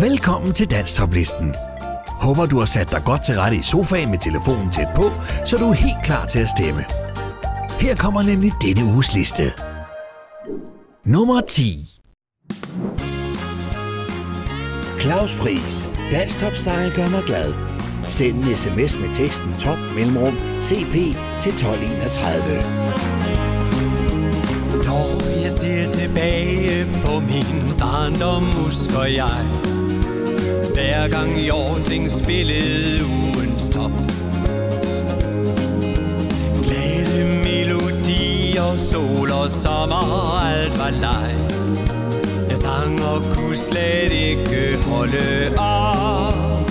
Velkommen til Danstoplisten. Håber du har sat dig godt til rette i sofaen med telefonen tæt på, så du er helt klar til at stemme. Her kommer nemlig denne uges liste. Nummer 10. Claus Pris. Dansk topsejr gør mig glad. Send en sms med teksten top mellemrum CP til 1231. Når jeg ser tilbage på min barndom, husker jeg hver gang Jorting spillede ugens top Glade melodier, sol og sommer, alt var leg. Jeg sang og kunne slet ikke holde op.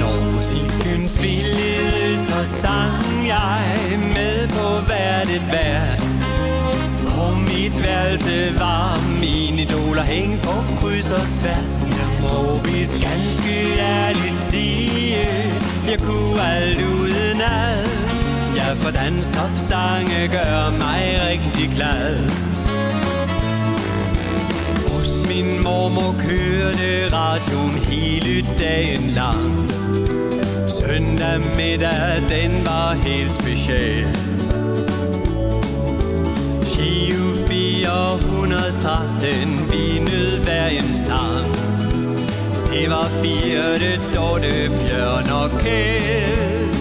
Når musikken spillede, så sang jeg med på hvert et vers mit værelse var. Mine idoler hæng på kryds og tværs. Jeg må vist ganske ærligt sige. Jeg kunne alt uden ad. Ja, for danstopsange gør mig rigtig glad. Hos min mormor kørte radioen hele dagen lang. Søndag middag, den var helt speciel. Shiu 413, hver en sang. Det var Birte, Dorte, Bjørn og Kjeld.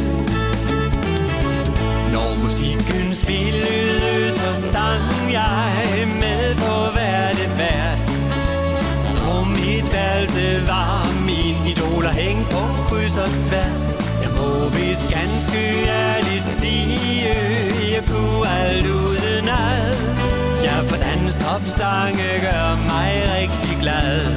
Når musikken spillede, så sang jeg med på hvert et vers. På mit værelse var min idoler hængt på kryds og tværs. Jeg må vist ganske ærligt sige Jeg kunne alt uden ad. Ja, for danstopsange gør mig rigtig glad.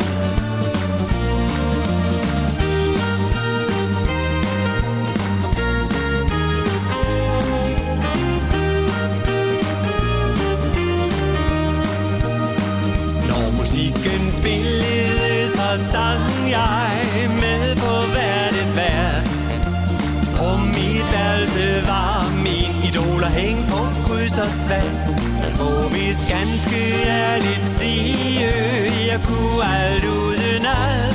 Når musikken spillede, så sang jeg med på hvert et vers. På mit værelse var min idoler hæng på kryds og tværs vist ganske ærligt sige, jeg kunne alt uden ad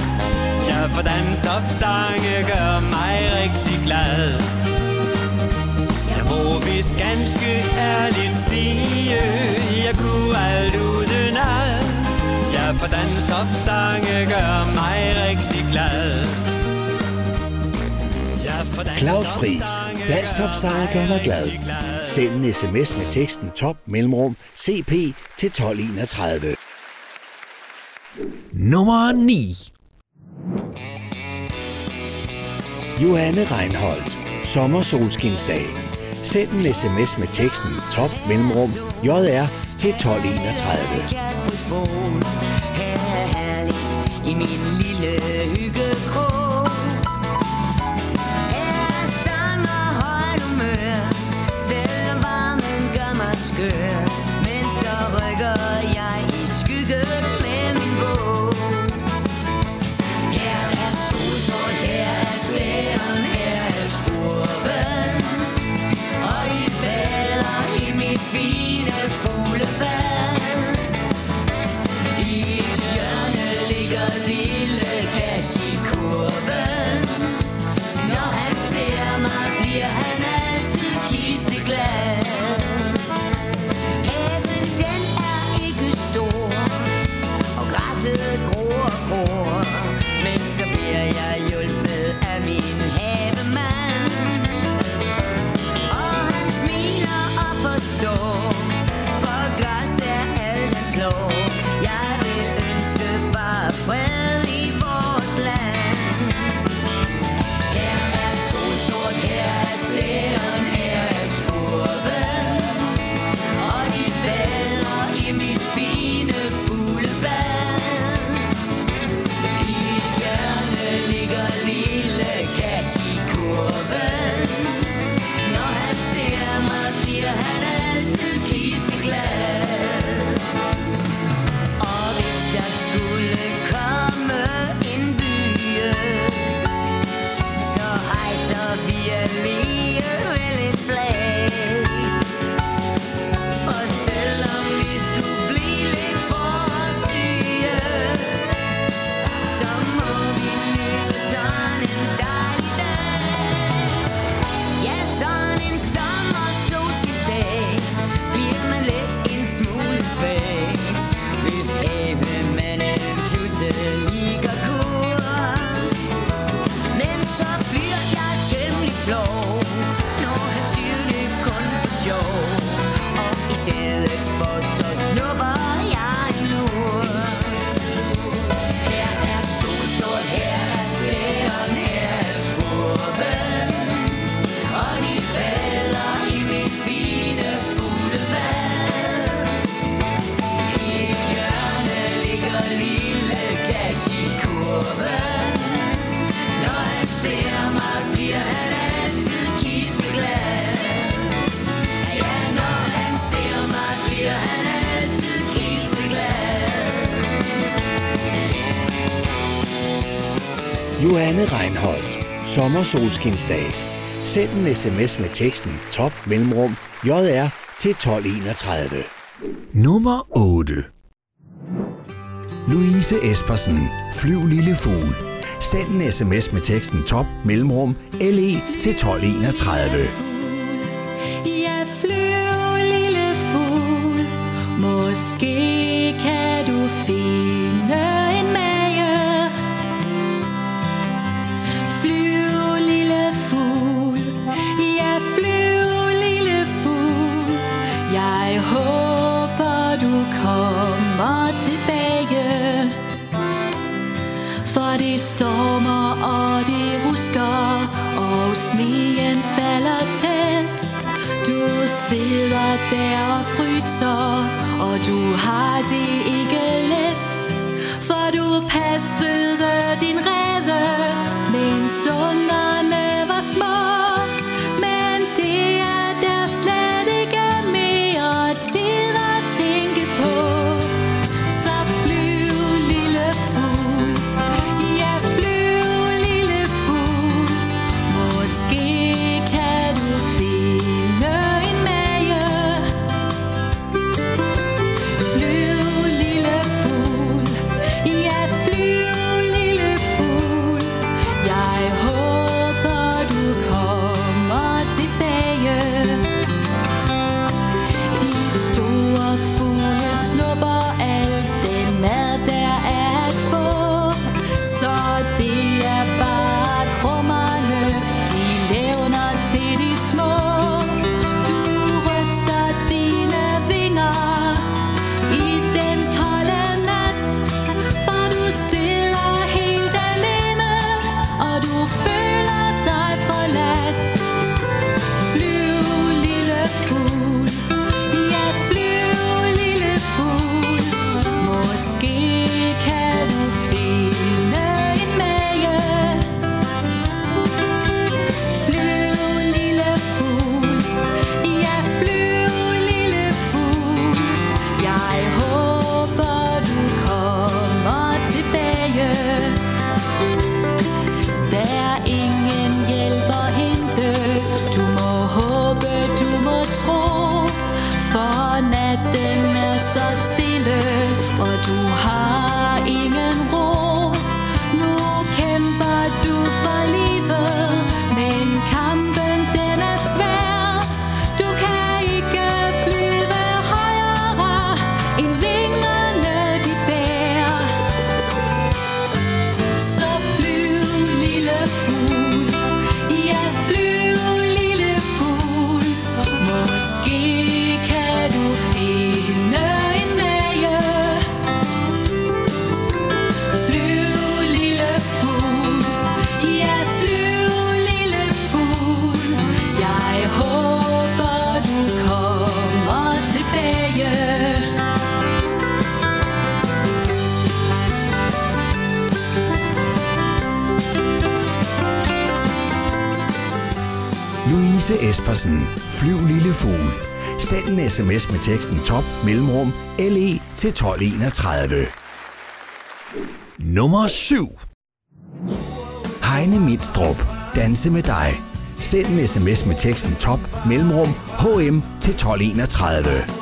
Ja, for danstopsange gør mig rigtig glad jeg må vist ganske ærligt sige, jeg kunne alt uden ad. Ja, for danstopsange gør mig rigtig glad. Claus danstopsange Dansk mig gør mig glad. Send en sms med teksten top mellemrum CP til 1231. Nummer 9. Johanne Reinholdt. Sommersolskinsdag. Send en sms med teksten top mellemrum JR til 1231. Her er herligt i min lille hygge Sommersolskinsdag. Send en sms med teksten top mellemrum jr til 1231. Nummer 8. Louise Espersen, Flyv lille fugl. Send en sms med teksten top mellemrum le til 1231. Ja, flyv lille fugl, måske kan du finde kommer tilbage. For det stormer og det husker Og sneen falder tæt. Du sidder der og fryser Og du har det ikke let. For du passede din redde Men sunder sms med teksten top mellemrum LE til 1231. Nummer 7. Heine Midstrup. Danse med dig. Send en sms med teksten top mellemrum HM til 1231.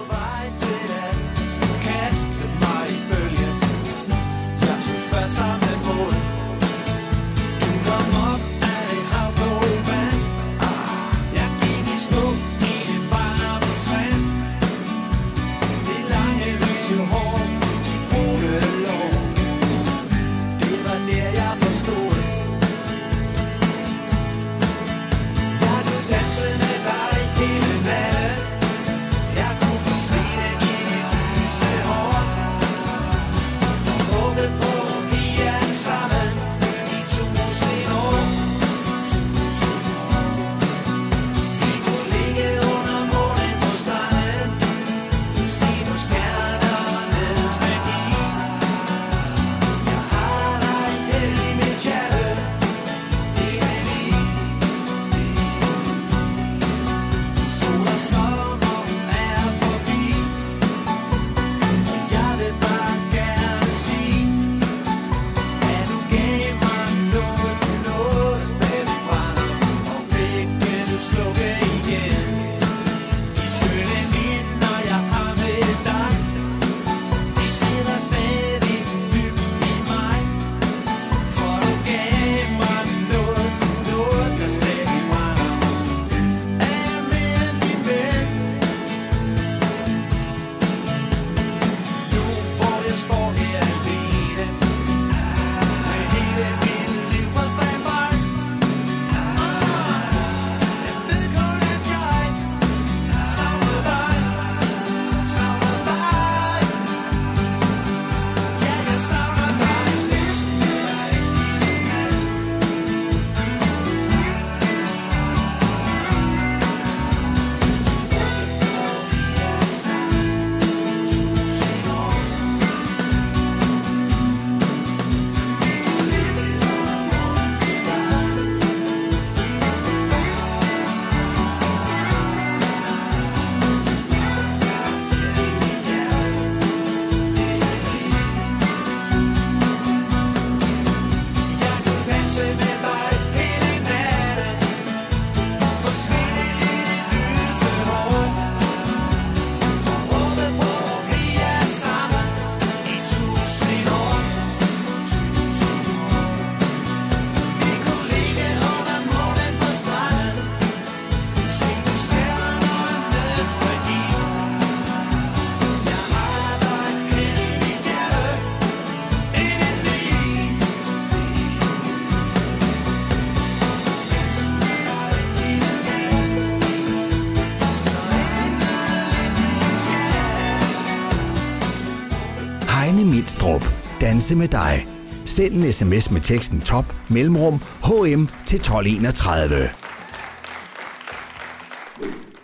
Danse med dig. Send en sms med teksten top mellemrum HM til 1231.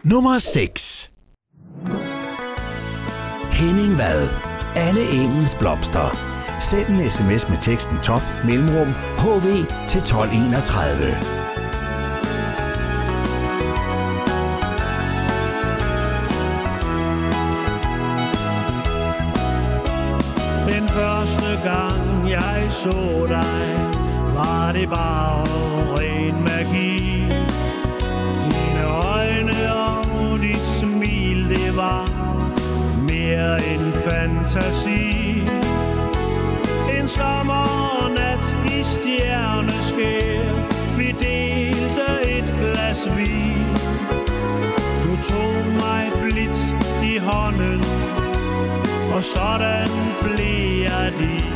Nummer 6. Henning Vad. Alle engens blomster. Send en sms med teksten top mellemrum HV til 1231. gang jeg så dig, var det bare ren magi. Dine øjne og dit smil, det var mere end fantasi. Sådan bliver de.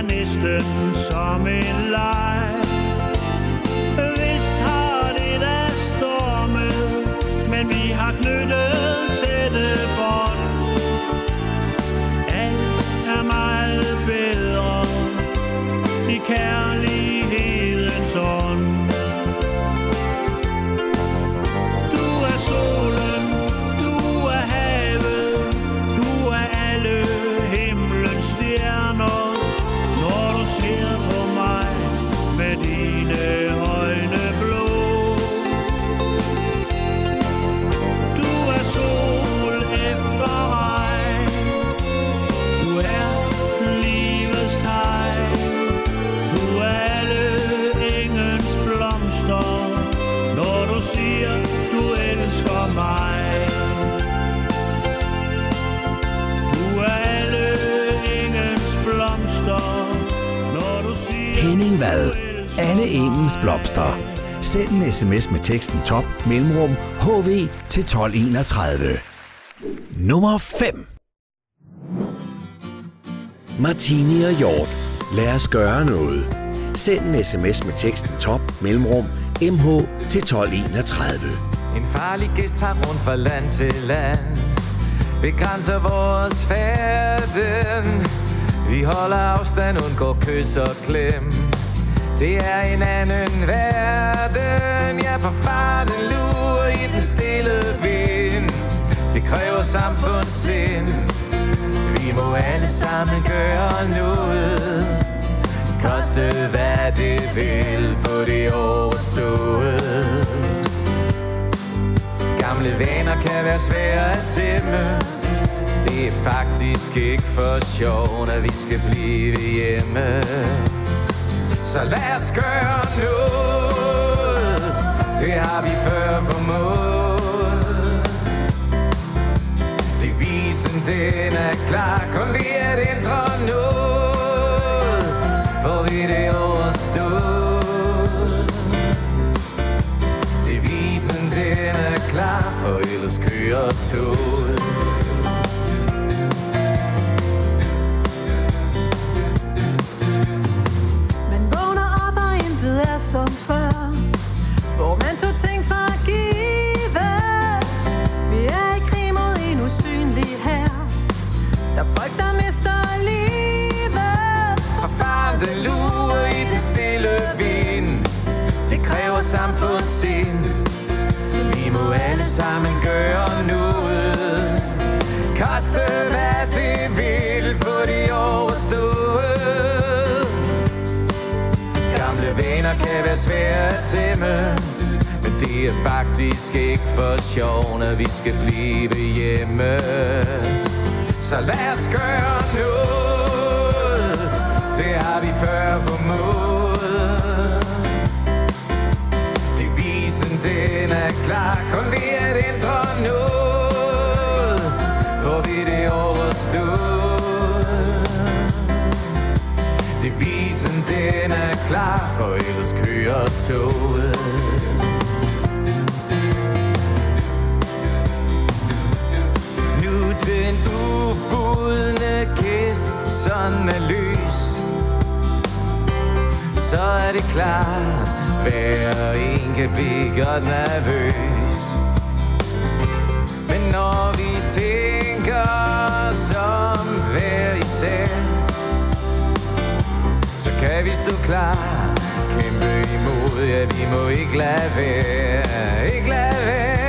Er næsten som en leg. Alle engens blomster. Send en sms med teksten top mellemrum HV til 1231. Nummer 5. Martini og Hjort. Lad os gøre noget. Send en sms med teksten top mellemrum MH til 1231. En farlig gæst tager rundt fra land til land Begrænser vores færden Vi holder afstand, undgår kys og klem det er en anden verden. Jeg forfarer den lurer i den stille vind. Det kræver samfundssind. Vi må alle sammen gøre noget. Koste hvad det vil, få det overstået. Gamle vaner kan være svære at tæmme. Det er faktisk ikke for sjov, når vi skal blive hjemme. Så lad os gøre noget. Det har vi før formået. Devisen den er klar. Kun vi at ændre noget. For vi det overstået. Devisen den er klar. For ellers kører toget. Som før Hvor man tog ting for at give. Vi er i krig mod en usynlig her Der er folk, der mister livet. Fra faren den lurer i den stille vind Det kræver samfundssind Vi må alle sammen gøre noget. Koste hvad det vil, for de overstået. Gamle venner kan være svære at tæmme Men det er faktisk ikke for sjov, når vi skal blive hjemme. Så lad os gøre noget. Det har vi før formået. Devisen den er klar. Kun ved at ændre noget Får vi det overstået. Klar For ellers kører toget. Nu den ubudne gæst Sådan er lys Så er det klar, Hver en kan blive godt nervøs. Men når vi tænker som hver vi stå klar. Kæmpe imod, ja vi må ikke lade være. Ikke lade være.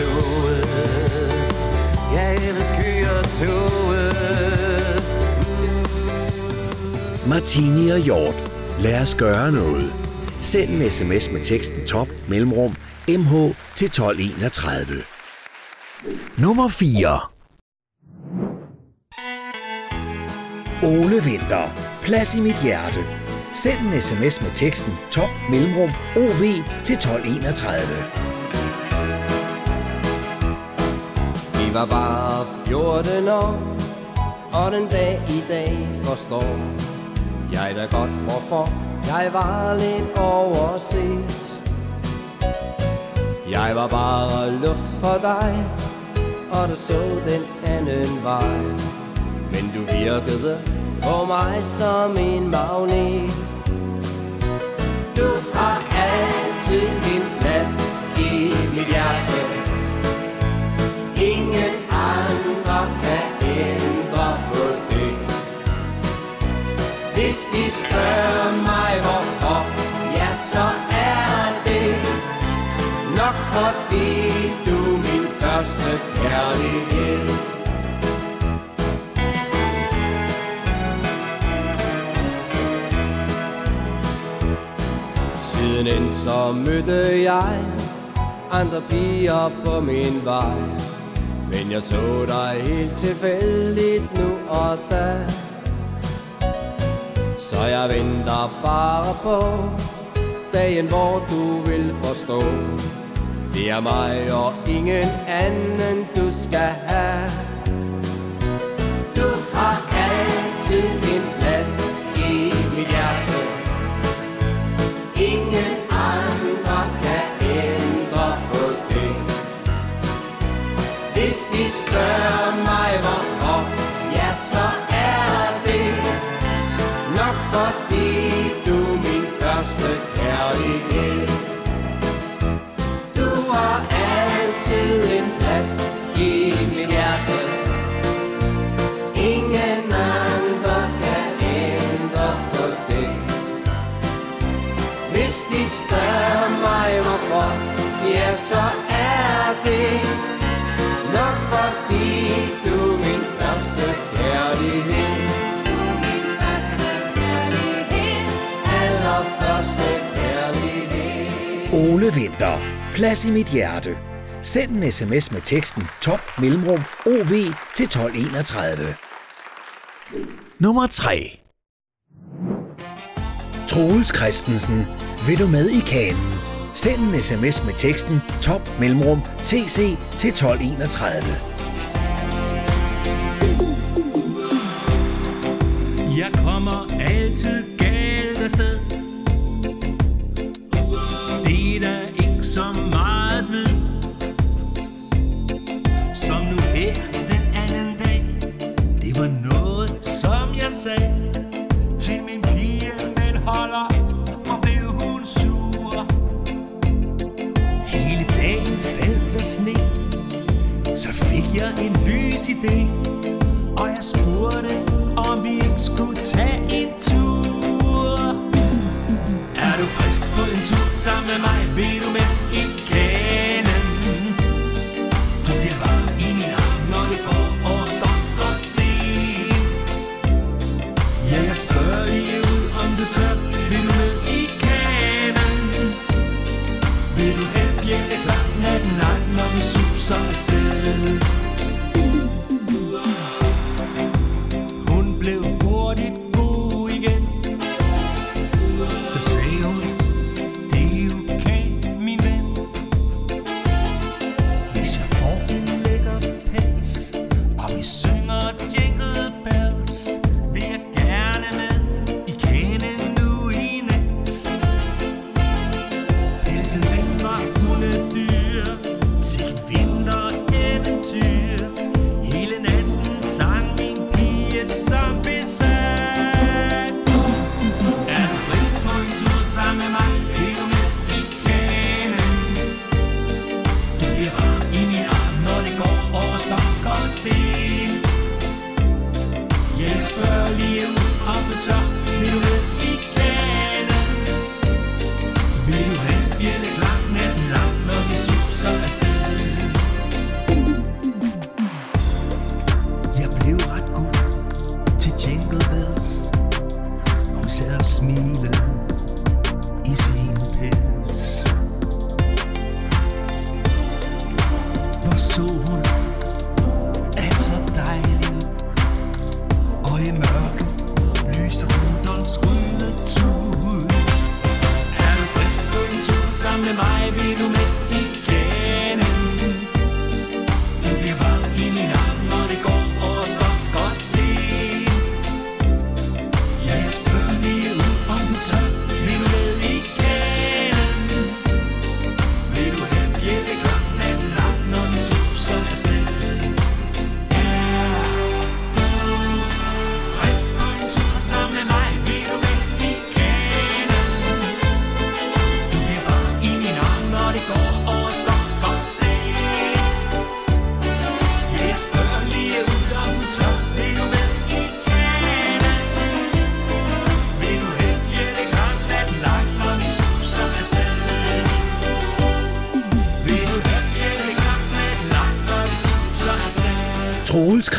Toget Ja ellers kører toget Martini og Hjort. Lad os gøre noget. Send en sms med teksten top mellemrum mh til 1231. Nummer 4. Ole Vinter. Plads i mit hjerte. Send en sms med teksten top mellemrum OV til 1231. Vi var bare 14 år, og den dag i dag forstår jeg da godt, hvorfor jeg var lidt overset. Jeg var bare luft for dig, og du så den anden vej. Men du virkede på mig som en magnet. Du har altid din plads i mit hjerte. Ingen andre kan ændre på det. Hvis de spørger mig hvorfor Ja, så er det Nok fordi du min første kærlighed. Siden så mødte jeg andre piger på min vej. Men jeg så dig helt tilfældigt nu og da. Så jeg venter bare på Dagen hvor du vil forstå. Det er mig og ingen anden du skal have. Hvis de spørger mig hvorfor kærlighed. Vinter. Plads i mit hjerte. Send en sms med teksten top mellemrum OV til 1231. Nummer 3. Troels Christensen. Vil du med i kanen? Send en sms med teksten top mellemrum TC til 1231. Jeg kommer altid galt afsted sagde til min pige, men holder og blev hun sur. Hele dagen faldt sne, så fik jeg en lys idé, og jeg spurgte, om vi ikke skulle tage en tur. Er du frisk på en tur sammen med mig, vil du med?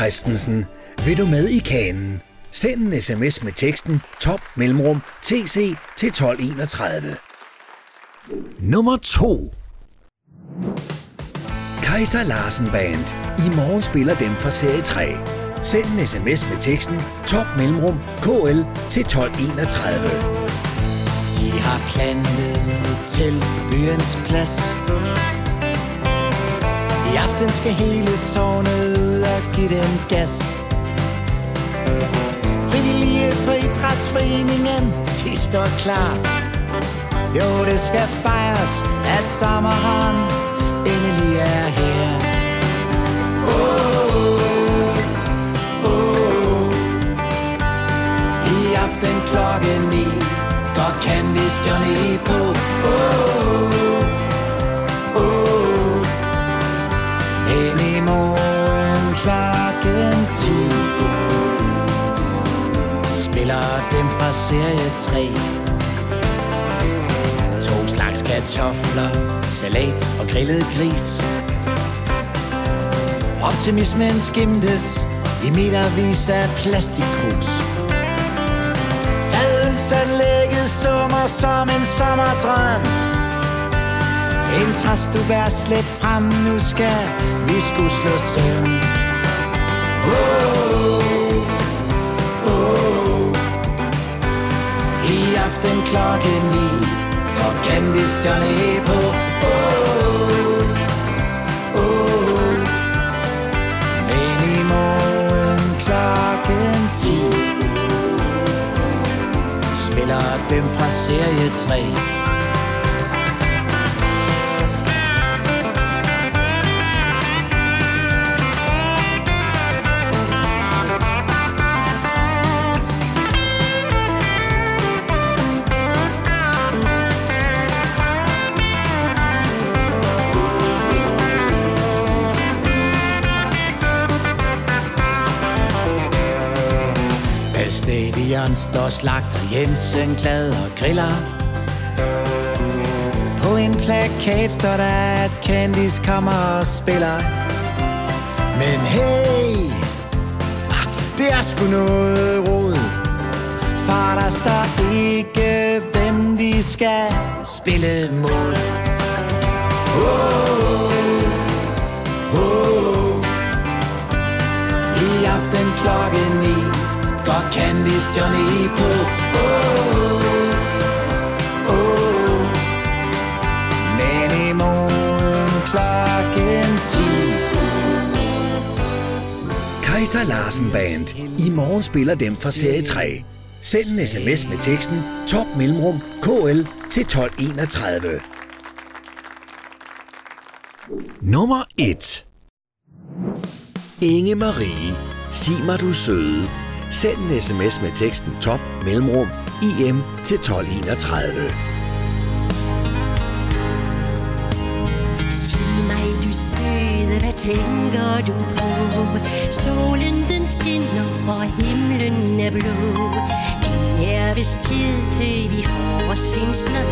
Christensen, vil du med i kanen? Send en sms med teksten top mellemrum tc til 1231. Nummer 2 Kaiser Larsen Band. I morgen spiller dem fra serie 3. Send en sms med teksten top mellemrum kl til 1231. De har plantet et telt på byens plads i aften skal hele sovnet ud og give den gas. Frivillige for idrætsforeningen, de står klar. Jo, det skal fejres, at sommeren endelig er her. I aften klokken ni Går Candice Johnny på. oh, oh. Men i morgen klokken ti Spiller dem fra serie 3 To slags kartofler, salat og grillet gris. Optimismen skimtes i metervis af plastikkrus Fadelsanlægget summer som en sommerdrøm. En træs du bær slæb frem, nu skal vi skulle slå søvn oh, oh, oh. I aften klokken ni Og Candice Johnny på oh, oh, oh. Men i morgen klokken ti Spiller dem fra serie 3 Baby Jørgen står slagter Jensen glad og griller. På en plakat står der, at Candice kommer og spiller. Men hey, ah, det er sgu noget rod. For der står ikke, hvem de skal spille mod. Oh oh I aften klokken 9 Går Candice Johnny på oh, oh. Men i morgen klokken 10 Kaiser Larsen Band. I morgen spiller dem fra serie 3. Send en sms med teksten top mellemrum KL til 1231. Nummer 1 Inge Marie. Sig mig du søde. Send en sms med teksten top mellemrum IM til 1231. Sig mig, du søde, hvad tænker du på? Solen den skinner, og himlen er blå. Det er vist tid til vi får os en snak.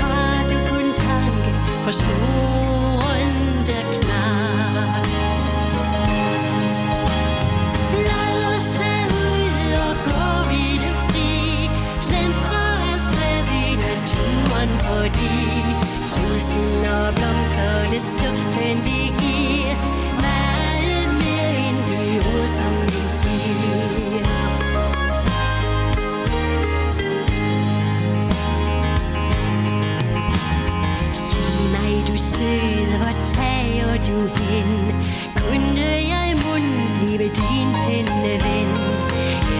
Har du kun tanke for små? Naturen, fordi solskin og blomsternes duften, de giver meget mere end de ord, som vi siger. Sig mig, du søde, hvor tager du hen? Kunne jeg mund blive din penneven?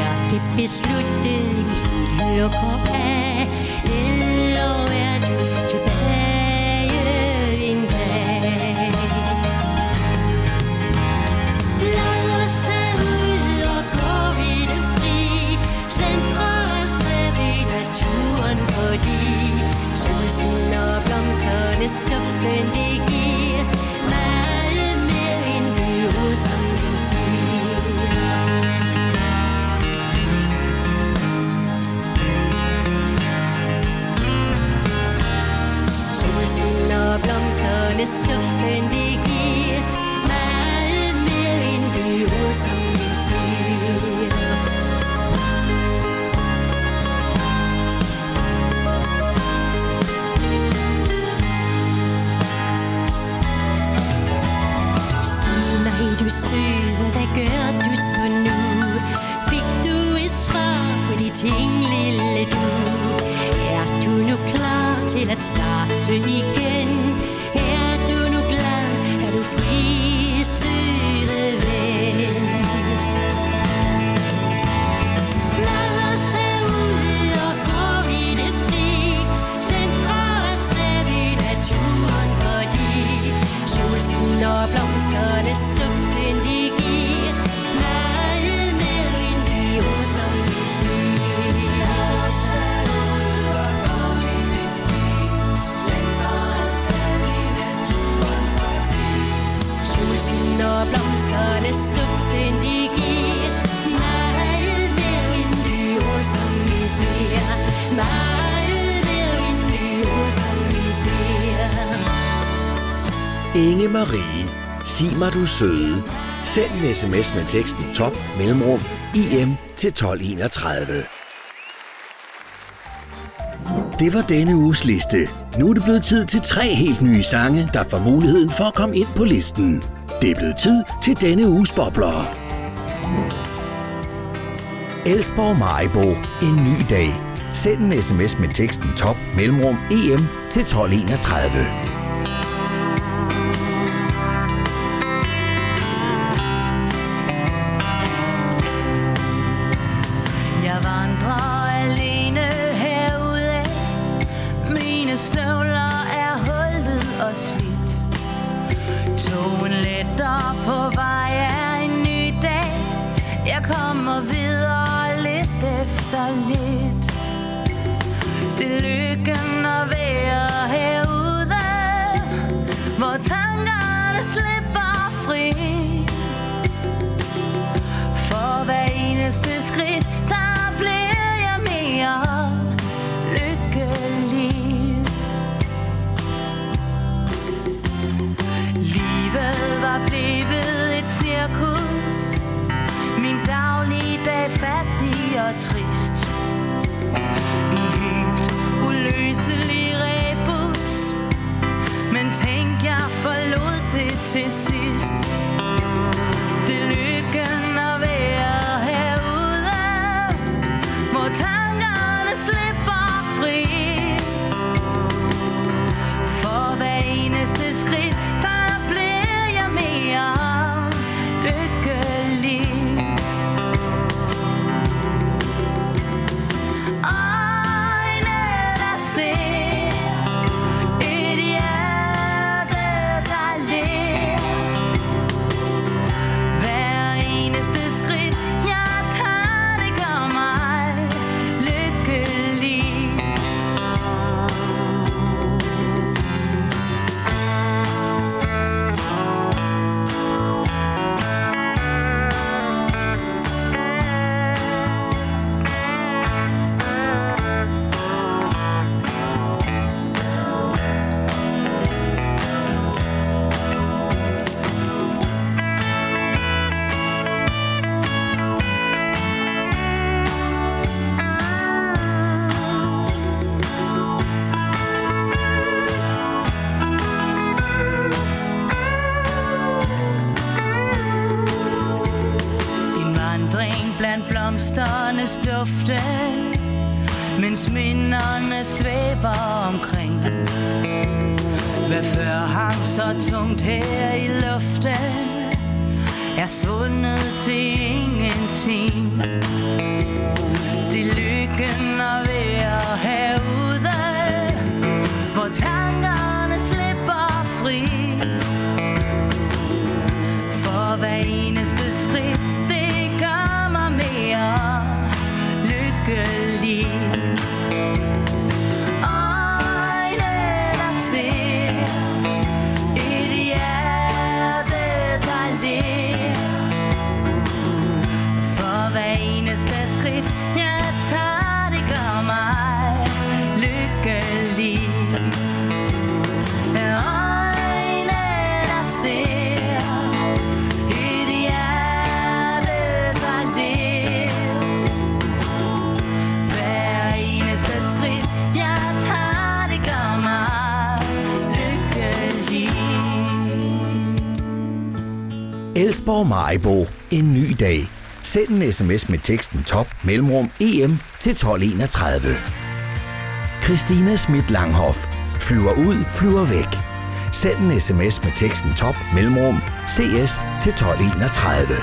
Er det besluttet, vi lukker af? Blomsternes duften, de giver Meget mere end de ord, som vi siger Solskin og blomsternes duften, de giver klar til Inge Marie. Sig mig du søde. Send en sms med teksten top mellemrum IM til 1231. Det var denne uges liste. Nu er det blevet tid til tre helt nye sange, der får muligheden for at komme ind på listen. Det er blevet tid til denne uges bobler. Elsborg Majbo. En ny dag. Send en sms med teksten top mellemrum EM til 1231. Vejbo. En ny dag. Send en sms med teksten top mellemrum EM til 1231. Christina Schmidt Langhoff. Flyver ud, flyver væk. Send en sms med teksten top mellemrum CS til 1231.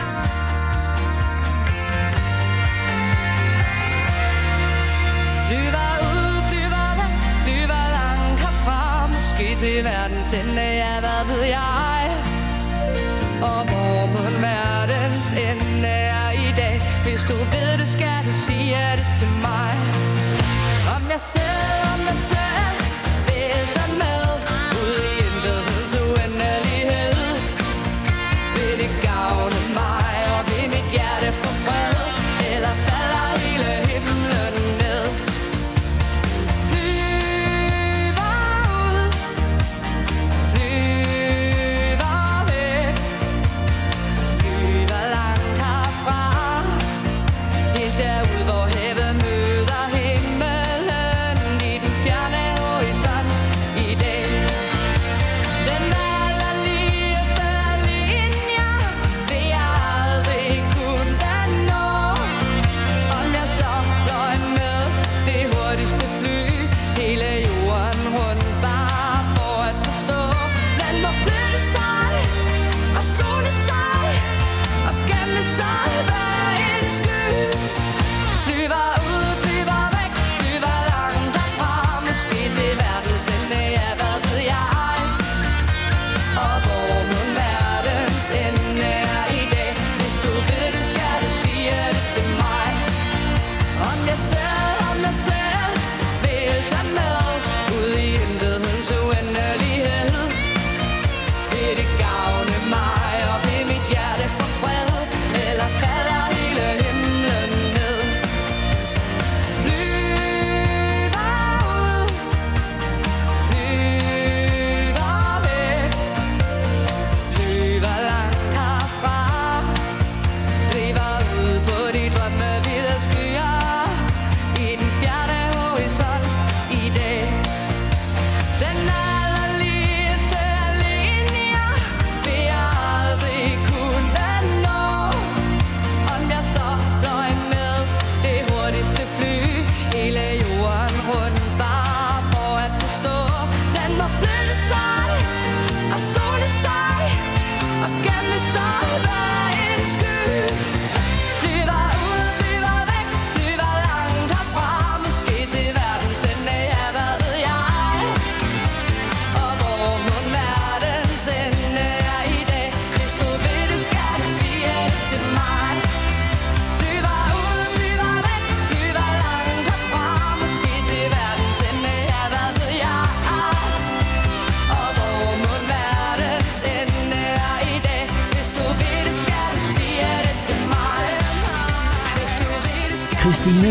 Det er verdens ende, ja, hvad ved jeg? Og hvor mon verdens ende er i dag. Hvis du ved det, skal du sige det til mig. Om jeg selv, om jeg selv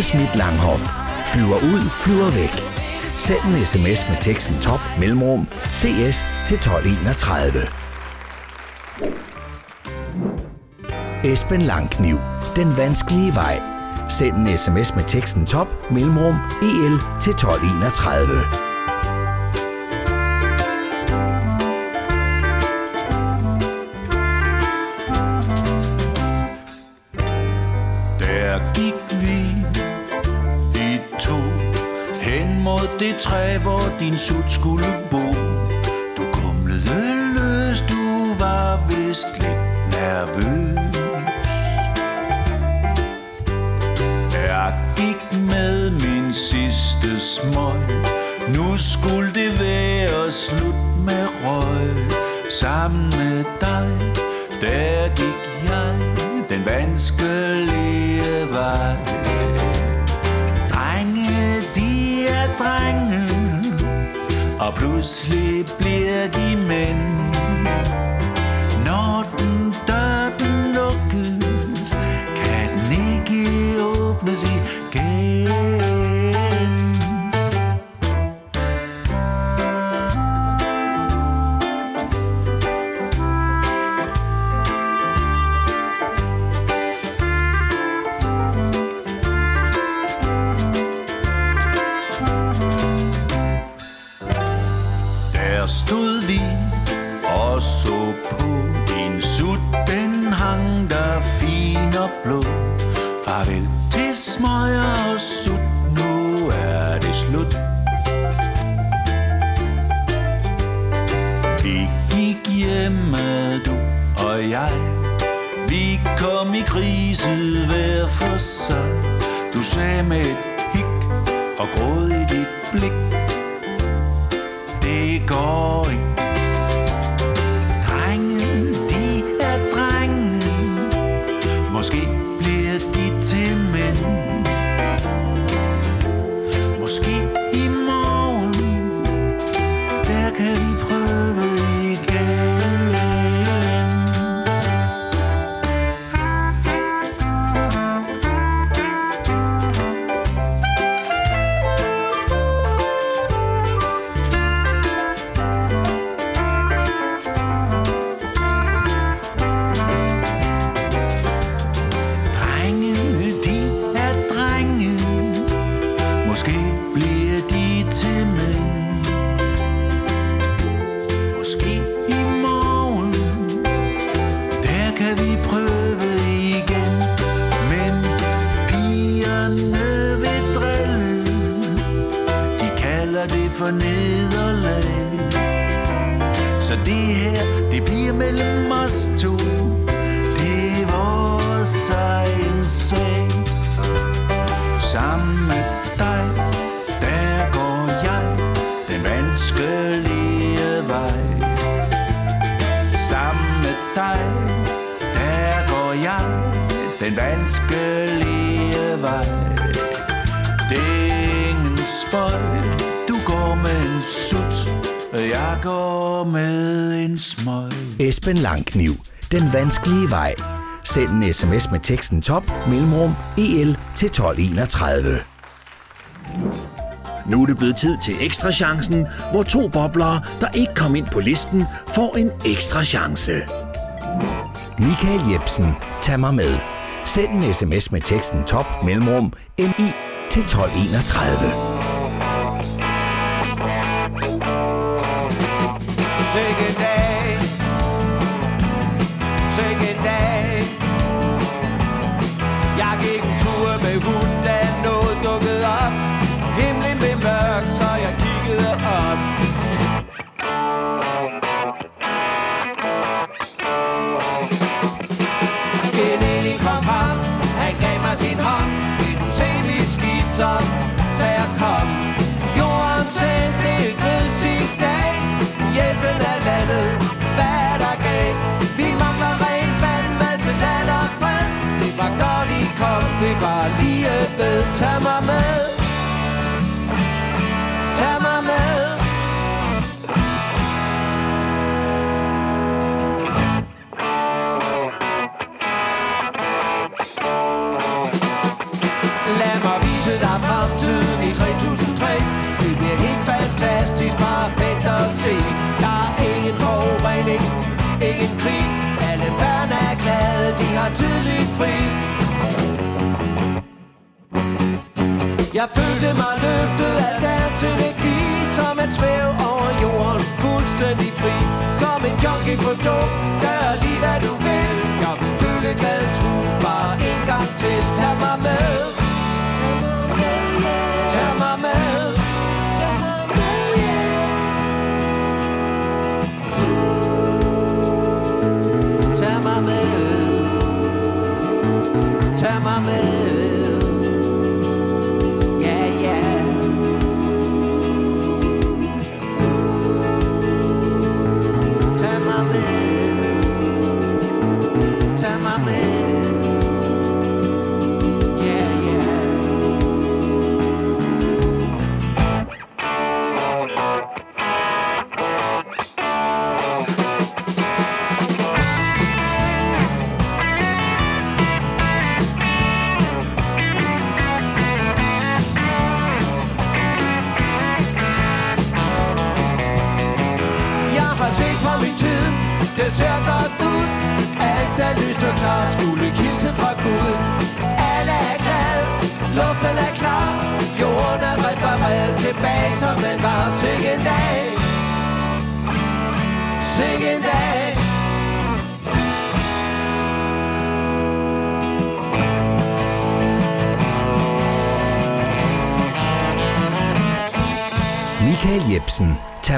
Schmidt Langhoff flyver ud, flyver væk. Send en sms med teksten top mellemrum CS til 1231. Esben Langkniv. Den vanskelige vej. Send en sms med teksten top mellemrum EL til 1231. det hvor din sut skulle bo. Du kumlede løs, du var vist lidt nervøs. Jeg gik med min sidste smøg. Nu skulle det være slut med røg. Sammen med dig, der gik jeg den vanskelige vej. Og pludselig bliver de mænd. Når den dør, den lukkes, kan den ikke åbnes i jeg. Vi kom i krise hver for sig. Du sagde med et hik og gråd i dit blik det går ikke. Langkniv. Den vanskelige vej. Send en sms med teksten top mellemrum EL til 1231. Nu er det blevet tid til ekstra chancen, hvor to boblere, der ikke kom ind på listen, får en ekstra chance. Michael Jebsen, tag mig med. Send en sms med teksten top mellemrum MI til 1231. Tag mig med Jeg følte mig løftet af deres energi Som et svæv over jorden. Fuldstændig fri. Som en junkie på duk, gør lige hvad du vil. Jeg vil føle glad trus bare en gang til. Tag mig med. Tag mig med. Tag mig med. Tag mig med.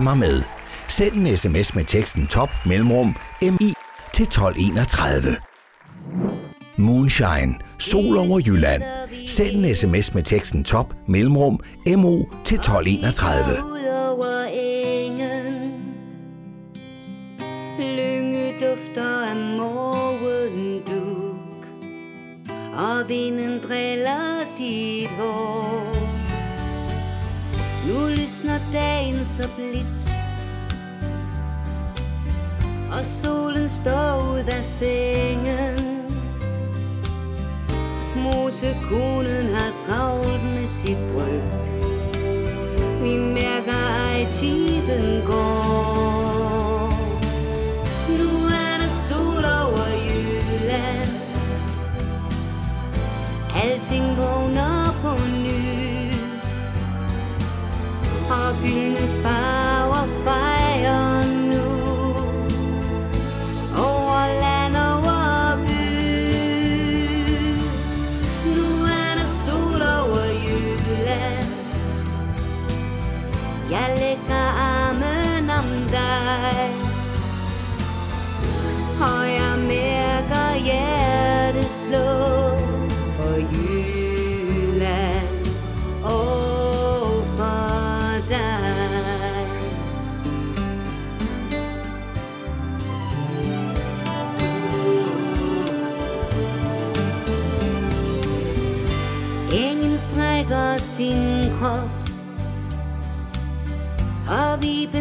Have mig med. Send en sms med teksten top mellemrum MI til 1231. Moonshine, sol over Jylland. Send en sms med teksten top mellemrum MO til 1231. så blidt. Og solen står ud af sengen. Mosekonen har travlt med sit bryg vi mærker ej tiden går. Nu er der sol over Jylland. Alting vågner på og gyldne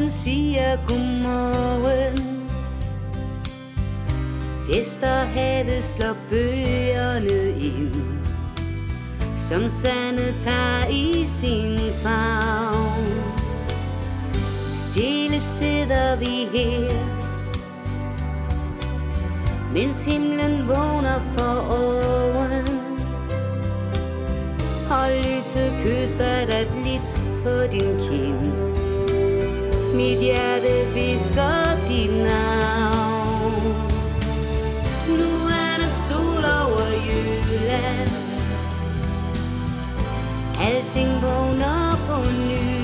og siger godmorgen. Vesterhavet slår bølgerne ind Som sande tager i sin favn. Stille sidder vi her Mens himlen vågner for oven Og lyset kysser dig blidt på din kind mit hjerte visker dit navn Nu er der sol over Jylland Alting vågner på ny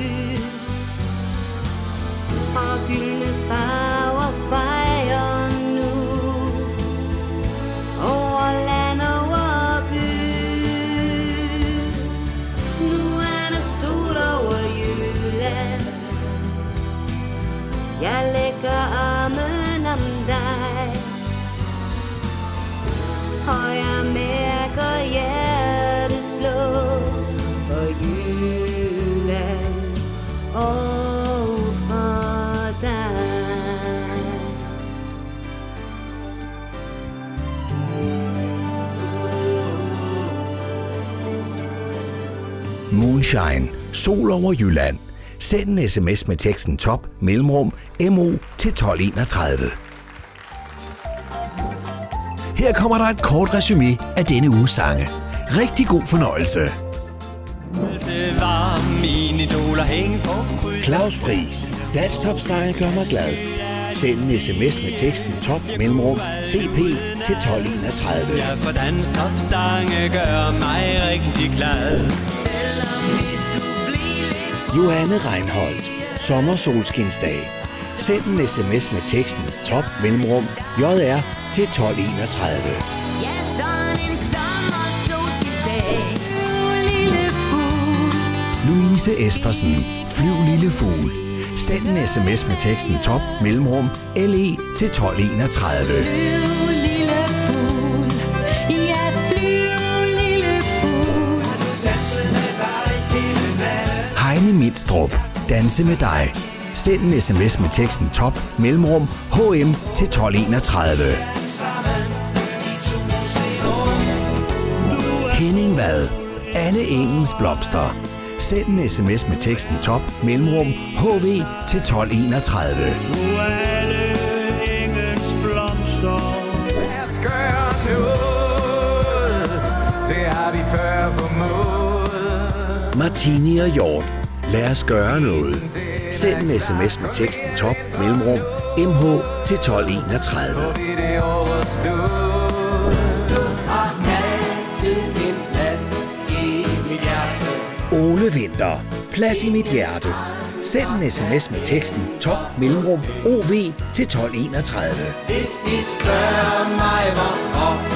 Sunshine, Sol over Jylland. Send en sms med teksten top mellemrum MO til 1231. Her kommer der et kort resume af denne uges sange. Rigtig god fornøjelse. Claus Friis. Dansk topsanger gør mig glad. Send en sms med teksten top mellemrum CP til 1231. Ja, for Danstop sange gør mig rigtig glad. Johanne Reinholdt. Sommersolskinsdag. Send en sms med teksten top mellemrum JR til 1231. Ja, sådan en sommersolskinsdag Louise Espersen. Flyv lille fugl. Send en sms med teksten top mellemrum LE til 1231. Anne Mindstrup. Danse med dig. Send en sms med teksten top mellemrum HM til 1231. Henning Vad. Anne Engens Blomster. Send en sms med teksten top mellemrum HV til 1231. Er Martini og Hjort. Lad os gøre noget. Send en sms med teksten top mellemrum MH til 1231. Vi det overstået. Du har altid en plads i mit hjerte. Ole Vinter. Plads i mit hjerte. Send en sms med teksten top mellemrum OV til 1231. Hvis de spørger mig hvorfor,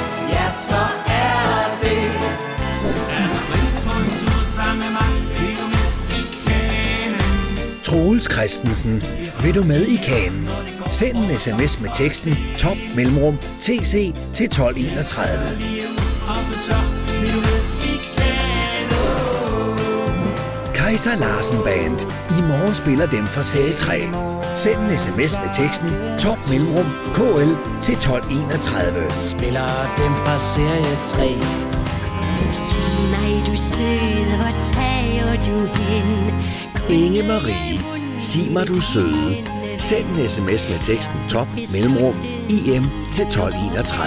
Troels Christensen. Vil du med i kanen? Send en sms med teksten top mellemrum TC til 1231. Kaiser Larsen Band. I morgen spiller dem fra sag 3. Send en sms med teksten top mellemrum KL til 1231. Spiller dem fra serie 3. Sig mig, du søde, hvor tager du hen? Inge Marie. Sig mig du søde. Send en sms med teksten top mellemrum IM til 1231.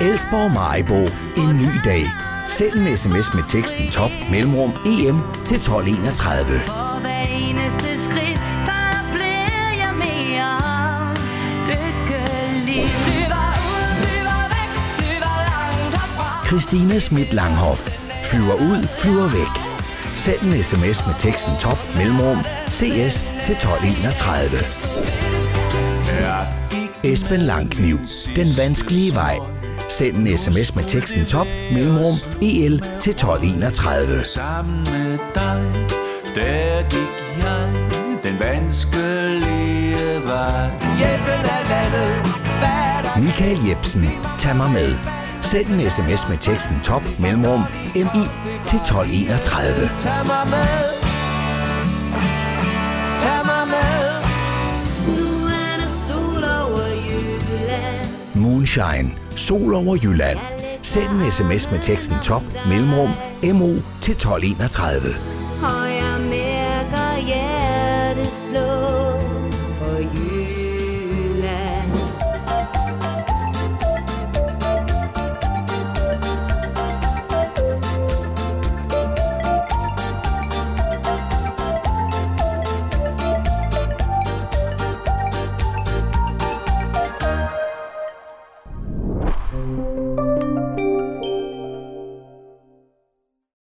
Elsborg Majbo. En ny dag. Send en sms med teksten top mellemrum EM til 1231. Christina Schmidt Langhoff. Flyver ud, flyver væk. Send en sms med teksten top mellemrum CS til 1231. Esben Langkniv. Den vanskelige vej. Send en sms med teksten top mellemrum EL til 1231. Sammen med dig, der gik jeg den vanskelige vej. Hjælpen er landet, Michael Jebsen. Tag mig med. Send en sms med teksten top mellemrum MI til 1231. Tag mig med Tag mig med Nu er der sol over Jylland Moonshine. Sol over Jylland. Send en sms med teksten top mellemrum MO til 1231. Og